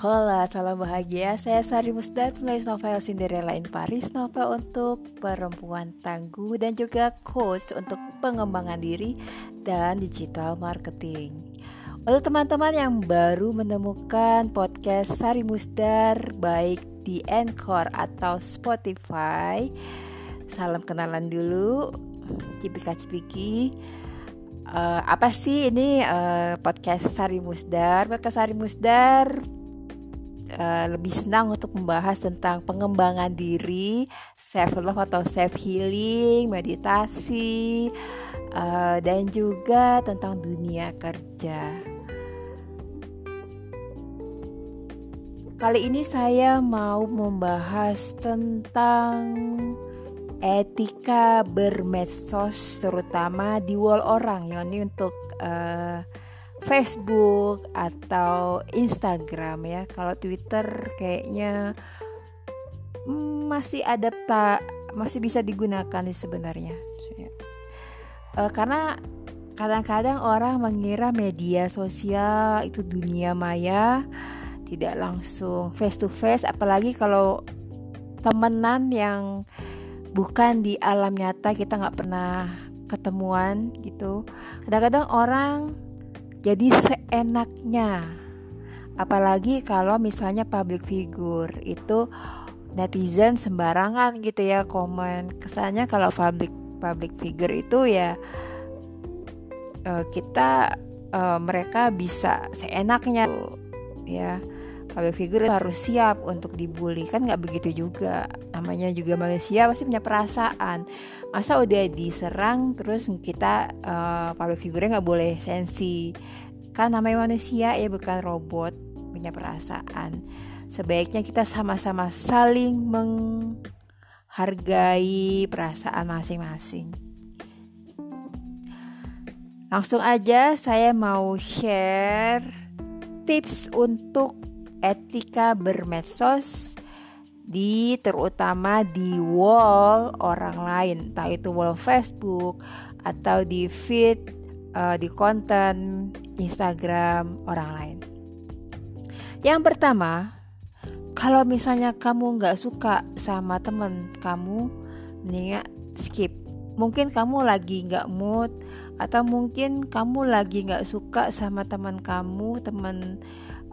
Hola, salam bahagia. Saya Sari Musdar, penulis novel Cinderella in Paris, novel untuk perempuan tangguh dan juga coach untuk pengembangan diri dan digital marketing. Untuk teman-teman yang baru menemukan podcast Sari Musdar baik di Anchor atau Spotify, salam kenalan dulu. Cipika-cipiki uh, apa sih ini uh, podcast Sari Musdar? Podcast Sari Musdar uh, lebih senang untuk membahas tentang pengembangan diri, self love atau self healing, meditasi, uh, dan juga tentang dunia kerja. Kali ini saya mau membahas tentang etika bermedsos terutama di wall orang ya ini untuk uh, Facebook atau Instagram ya. Kalau Twitter kayaknya mm, masih adapta masih bisa digunakan sih sebenarnya. E, karena kadang-kadang orang mengira media sosial itu dunia maya, tidak langsung face to face apalagi kalau temenan yang bukan di alam nyata kita nggak pernah ketemuan gitu. Kadang-kadang orang jadi seenaknya. Apalagi kalau misalnya public figure itu netizen sembarangan gitu ya komen. Kesannya kalau public public figure itu ya uh, kita uh, mereka bisa seenaknya ya public figure harus siap untuk dibully. Kan nggak begitu juga. Namanya juga manusia pasti punya perasaan. Masa udah diserang terus kita uh, public figure nggak boleh sensi. Kan namanya manusia ya bukan robot punya perasaan. Sebaiknya kita sama-sama saling menghargai perasaan masing-masing. Langsung aja saya mau share tips untuk etika bermedsos di terutama di wall orang lain, entah itu wall Facebook atau di feed uh, di konten Instagram orang lain. Yang pertama, kalau misalnya kamu nggak suka sama temen kamu, mendingan skip. Mungkin kamu lagi nggak mood atau mungkin kamu lagi nggak suka sama teman kamu, teman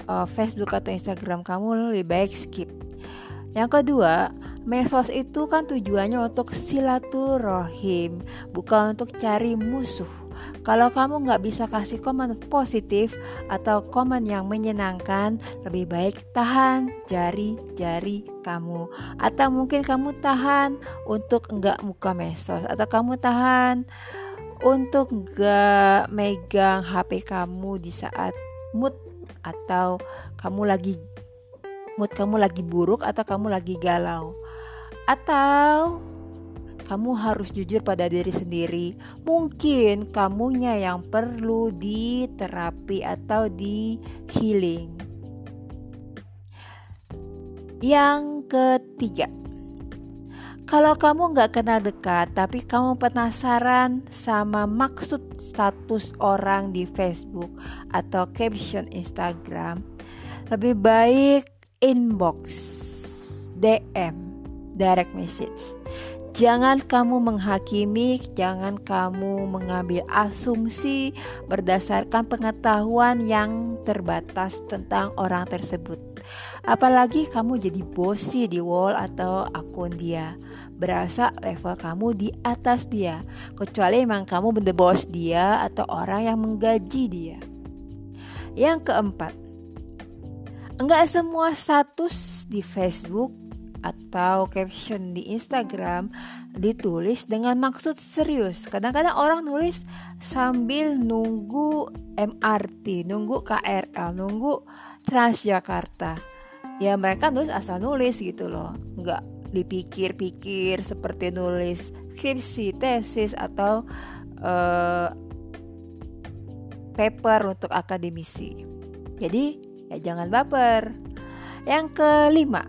uh, Facebook atau Instagram kamu lebih baik skip. Yang kedua, medsos itu kan tujuannya untuk silaturahim, bukan untuk cari musuh. Kalau kamu nggak bisa kasih komen positif atau komen yang menyenangkan, lebih baik tahan jari-jari kamu. Atau mungkin kamu tahan untuk nggak muka medsos atau kamu tahan untuk nggak megang HP kamu di saat mood atau kamu lagi mood kamu lagi buruk atau kamu lagi galau atau kamu harus jujur pada diri sendiri. Mungkin kamunya yang perlu diterapi atau di healing. Yang ketiga, kalau kamu nggak kenal dekat, tapi kamu penasaran sama maksud status orang di Facebook atau caption Instagram, lebih baik inbox, DM, direct message. Jangan kamu menghakimi, jangan kamu mengambil asumsi berdasarkan pengetahuan yang terbatas tentang orang tersebut. Apalagi kamu jadi bosi di wall atau akun dia. Berasa level kamu di atas dia, kecuali memang kamu bener bos dia atau orang yang menggaji dia. Yang keempat, enggak semua status di Facebook atau caption di Instagram ditulis dengan maksud serius. Kadang-kadang orang nulis sambil nunggu MRT, nunggu KRL, nunggu Transjakarta. Ya mereka nulis asal nulis gitu loh, nggak dipikir-pikir seperti nulis skripsi, tesis atau uh, paper untuk akademisi. Jadi ya jangan baper. Yang kelima,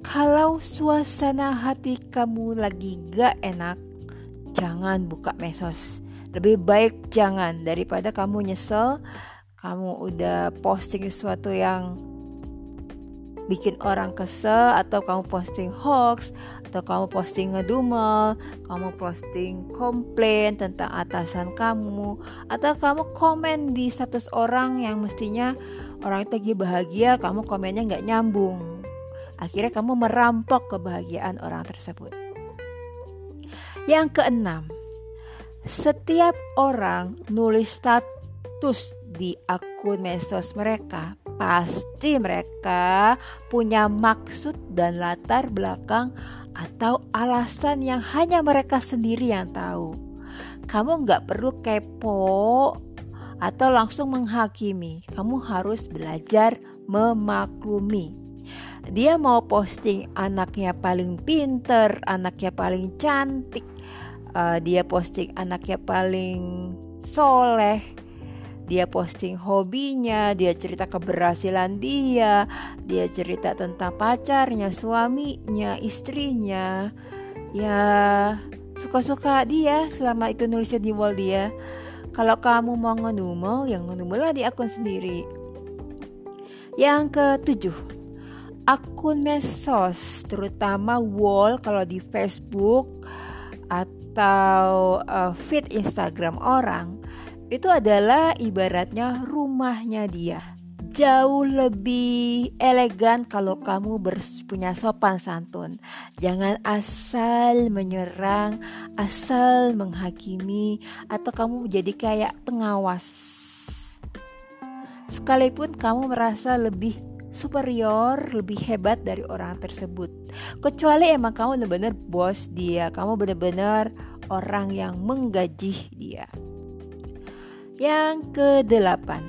kalau suasana hati kamu lagi gak enak, jangan buka mesos. Lebih baik jangan daripada kamu nyesel, kamu udah posting sesuatu yang bikin orang kesel atau kamu posting hoax atau kamu posting ngedumel, kamu posting komplain tentang atasan kamu atau kamu komen di status orang yang mestinya orang itu lagi bahagia, kamu komennya nggak nyambung. Akhirnya kamu merampok kebahagiaan orang tersebut. Yang keenam, setiap orang nulis status di akun medsos mereka pasti mereka punya maksud dan latar belakang atau alasan yang hanya mereka sendiri yang tahu. Kamu nggak perlu kepo atau langsung menghakimi. Kamu harus belajar memaklumi. Dia mau posting anaknya paling pinter, anaknya paling cantik, uh, dia posting anaknya paling soleh, dia posting hobinya, dia cerita keberhasilan dia, dia cerita tentang pacarnya, suaminya, istrinya. Ya, suka-suka dia selama itu nulisnya di wall dia. Kalau kamu mau ngedumel, yang ngedumel lah di akun sendiri. Yang ketujuh, akun medsos, terutama wall kalau di Facebook atau uh, feed Instagram orang itu adalah ibaratnya rumahnya dia. Jauh lebih elegan kalau kamu punya sopan santun. Jangan asal menyerang, asal menghakimi, atau kamu jadi kayak pengawas. Sekalipun kamu merasa lebih superior, lebih hebat dari orang tersebut. Kecuali emang kamu benar-benar bos dia, kamu benar-benar orang yang menggaji dia. Yang kedelapan,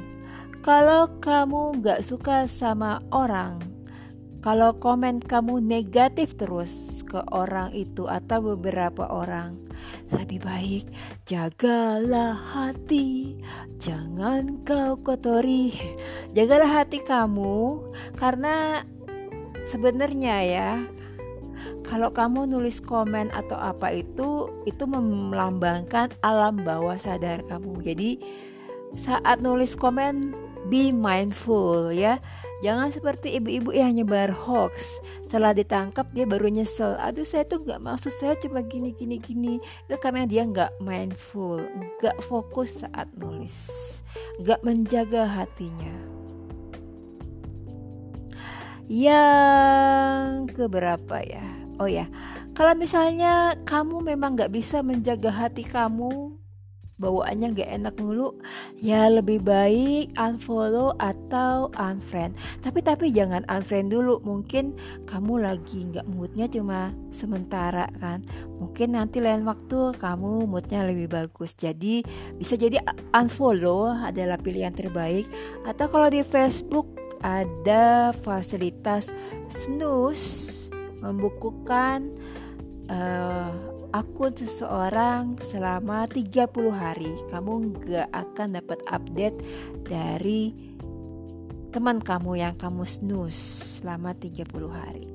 kalau kamu gak suka sama orang, kalau komen kamu negatif terus ke orang itu atau beberapa orang, lebih baik jagalah hati, jangan kau kotori. Jagalah hati kamu karena sebenarnya ya kalau kamu nulis komen atau apa itu itu melambangkan alam bawah sadar kamu. Jadi saat nulis komen be mindful ya jangan seperti ibu-ibu yang nyebar hoax. Setelah ditangkap dia baru nyesel. Aduh saya tuh nggak maksud saya cuma gini gini gini. Itu karena dia nggak mindful nggak fokus saat nulis nggak menjaga hatinya. Yang keberapa ya? Oh ya, kalau misalnya kamu memang gak bisa menjaga hati kamu, bawaannya gak enak mulu, ya lebih baik unfollow atau unfriend. Tapi tapi jangan unfriend dulu, mungkin kamu lagi gak moodnya cuma sementara kan. Mungkin nanti lain waktu kamu moodnya lebih bagus. Jadi bisa jadi unfollow adalah pilihan terbaik. Atau kalau di Facebook ada fasilitas snooze membukukan uh, akun seseorang selama 30 hari. Kamu gak akan dapat update dari teman kamu yang kamu snooze selama 30 hari.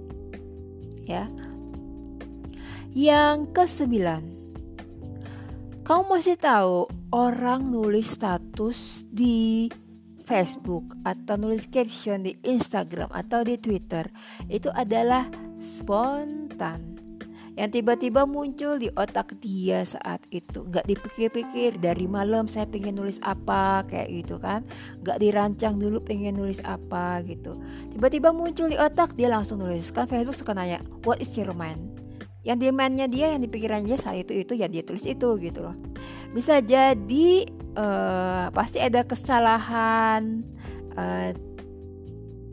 Ya. Yang kesembilan, kamu masih tahu orang nulis status di Facebook atau nulis caption di Instagram atau di Twitter itu adalah spontan yang tiba-tiba muncul di otak dia saat itu. Nggak dipikir-pikir dari malam saya pengen nulis apa kayak gitu kan. Nggak dirancang dulu pengen nulis apa gitu. Tiba-tiba muncul di otak dia langsung nulis. Kan Facebook suka nanya what is your mind yang demandnya dia yang dipikirannya saat itu itu ya dia tulis itu gitu loh. Bisa jadi uh, pasti ada kesalahan uh,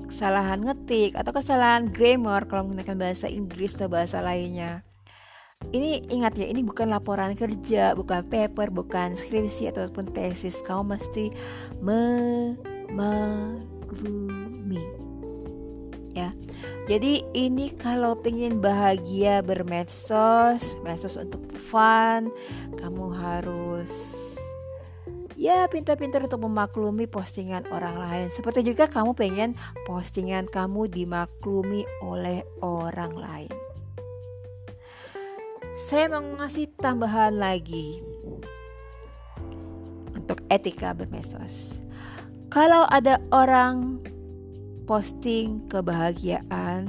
kesalahan ngetik atau kesalahan grammar kalau menggunakan bahasa Inggris atau bahasa lainnya. Ini ingat ya, ini bukan laporan kerja, bukan paper, bukan skripsi ataupun tesis. Kamu mesti memaklumi. Ya. Jadi ini kalau pengen bahagia bermedsos, medsos untuk fun, kamu harus ya pintar-pintar untuk memaklumi postingan orang lain. Seperti juga kamu pengen postingan kamu dimaklumi oleh orang lain. Saya mau ngasih tambahan lagi. Untuk etika bermesos. Kalau ada orang posting kebahagiaan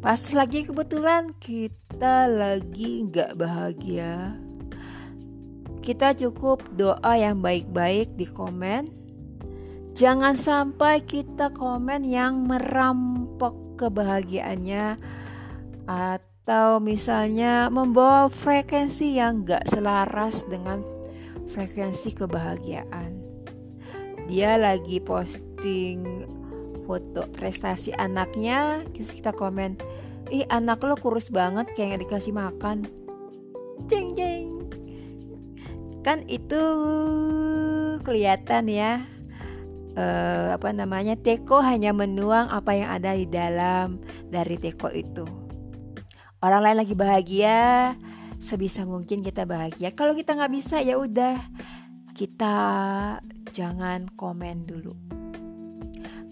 Pas lagi kebetulan kita lagi nggak bahagia. Kita cukup doa yang baik-baik di komen. Jangan sampai kita komen yang merampok kebahagiaannya Atau misalnya membawa frekuensi yang gak selaras dengan frekuensi kebahagiaan. Dia lagi posting foto prestasi anaknya terus kita komen ih anak lo kurus banget kayak gak dikasih makan. Jeng jeng. Kan itu kelihatan ya uh, apa namanya teko hanya menuang apa yang ada di dalam dari teko itu orang lain lagi bahagia sebisa mungkin kita bahagia kalau kita nggak bisa ya udah kita jangan komen dulu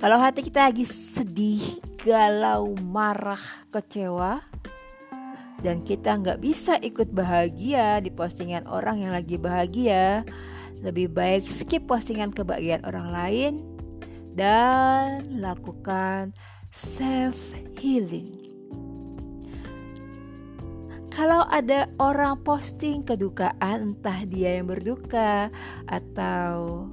kalau hati kita lagi sedih, galau, marah, kecewa, dan kita nggak bisa ikut bahagia di postingan orang yang lagi bahagia, lebih baik skip postingan kebahagiaan orang lain dan lakukan self healing. Kalau ada orang posting kedukaan, entah dia yang berduka atau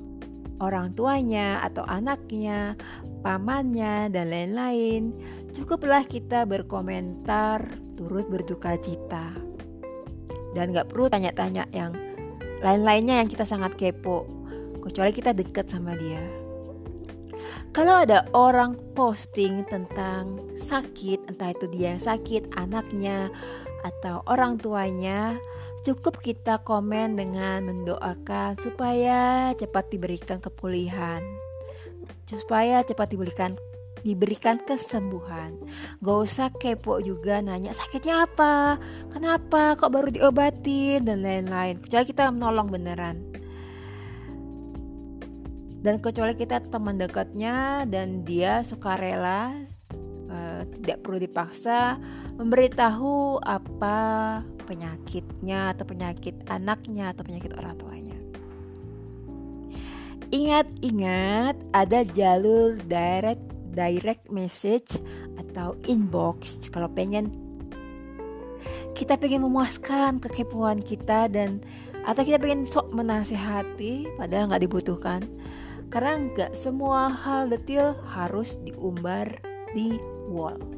orang tuanya atau anaknya, pamannya, dan lain-lain, cukuplah kita berkomentar turut berduka cita. Dan gak perlu tanya-tanya yang lain-lainnya yang kita sangat kepo, kecuali kita deket sama dia. Kalau ada orang posting tentang sakit, entah itu dia yang sakit, anaknya, atau orang tuanya, Cukup kita komen dengan mendoakan supaya cepat diberikan kepulihan, supaya cepat diberikan diberikan kesembuhan. Gak usah kepo juga nanya sakitnya apa, kenapa, kok baru diobatin dan lain-lain. Kecuali kita menolong beneran. Dan kecuali kita teman dekatnya dan dia suka rela, uh, tidak perlu dipaksa memberitahu apa penyakitnya atau penyakit anaknya atau penyakit orang tuanya. Ingat-ingat ada jalur direct direct message atau inbox kalau pengen kita pengen memuaskan kekepuan kita dan atau kita pengen sok menasehati padahal nggak dibutuhkan karena nggak semua hal detail harus diumbar di wall.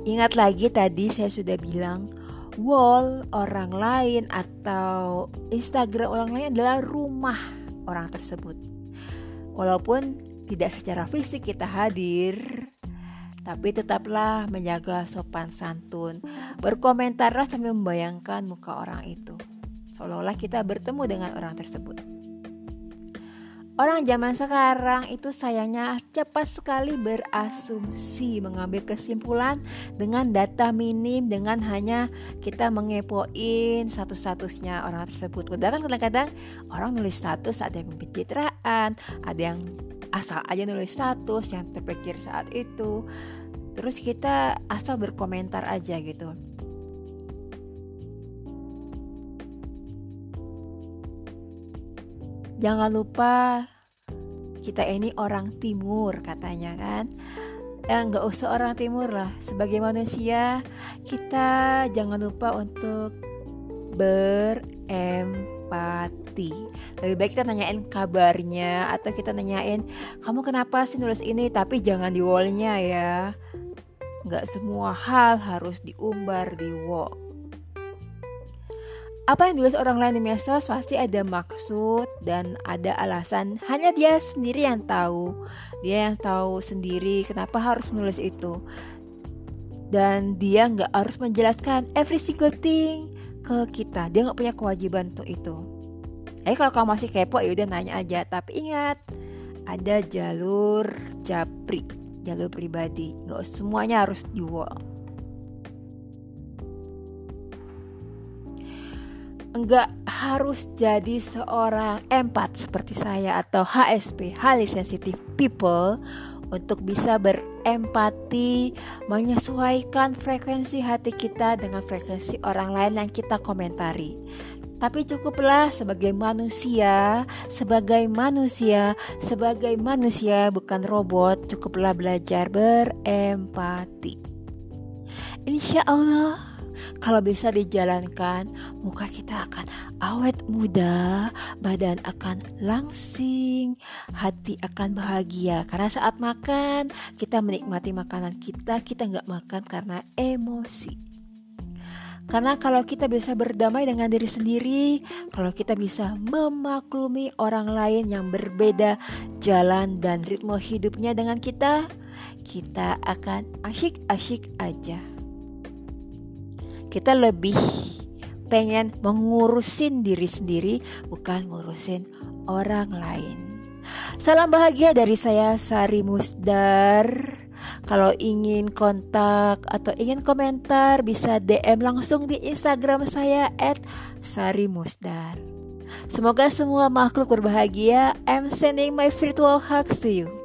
Ingat lagi tadi saya sudah bilang wall orang lain atau Instagram orang lain adalah rumah orang tersebut. Walaupun tidak secara fisik kita hadir, tapi tetaplah menjaga sopan santun. Berkomentarlah sambil membayangkan muka orang itu. Seolah-olah kita bertemu dengan orang tersebut. Orang zaman sekarang itu sayangnya cepat sekali berasumsi, mengambil kesimpulan dengan data minim dengan hanya kita mengepoin satu-statusnya orang tersebut. Padahal kadang-kadang orang nulis status ada yang pencitraan, ada yang asal aja nulis status yang terpikir saat itu. Terus kita asal berkomentar aja gitu. Jangan lupa kita ini orang timur katanya kan? Ya nggak usah orang timur lah. Sebagai manusia kita jangan lupa untuk berempati. Lebih baik kita nanyain kabarnya atau kita nanyain kamu kenapa sih nulis ini? Tapi jangan di wallnya ya. Nggak semua hal harus diumbar di wall apa yang ditulis orang lain di medsos pasti ada maksud dan ada alasan. Hanya dia sendiri yang tahu. Dia yang tahu sendiri kenapa harus menulis itu. Dan dia nggak harus menjelaskan every single thing ke kita. Dia nggak punya kewajiban untuk itu. Eh kalau kamu masih kepo ya udah nanya aja. Tapi ingat ada jalur japri, jalur pribadi. Nggak semuanya harus di wall. Enggak harus jadi seorang empat seperti saya atau HSP highly sensitive people untuk bisa berempati menyesuaikan frekuensi hati kita dengan frekuensi orang lain yang kita komentari Tapi cukuplah sebagai manusia, sebagai manusia, sebagai manusia bukan robot, cukuplah belajar berempati. Insya Allah kalau bisa dijalankan, muka kita akan awet muda, badan akan langsing, hati akan bahagia. Karena saat makan, kita menikmati makanan kita, kita nggak makan karena emosi. Karena kalau kita bisa berdamai dengan diri sendiri, kalau kita bisa memaklumi orang lain yang berbeda jalan dan ritme hidupnya dengan kita, kita akan asyik-asyik aja kita lebih pengen mengurusin diri sendiri bukan ngurusin orang lain. Salam bahagia dari saya Sari Musdar. Kalau ingin kontak atau ingin komentar bisa DM langsung di Instagram saya @sarimusdar. Semoga semua makhluk berbahagia. I'm sending my virtual hugs to you.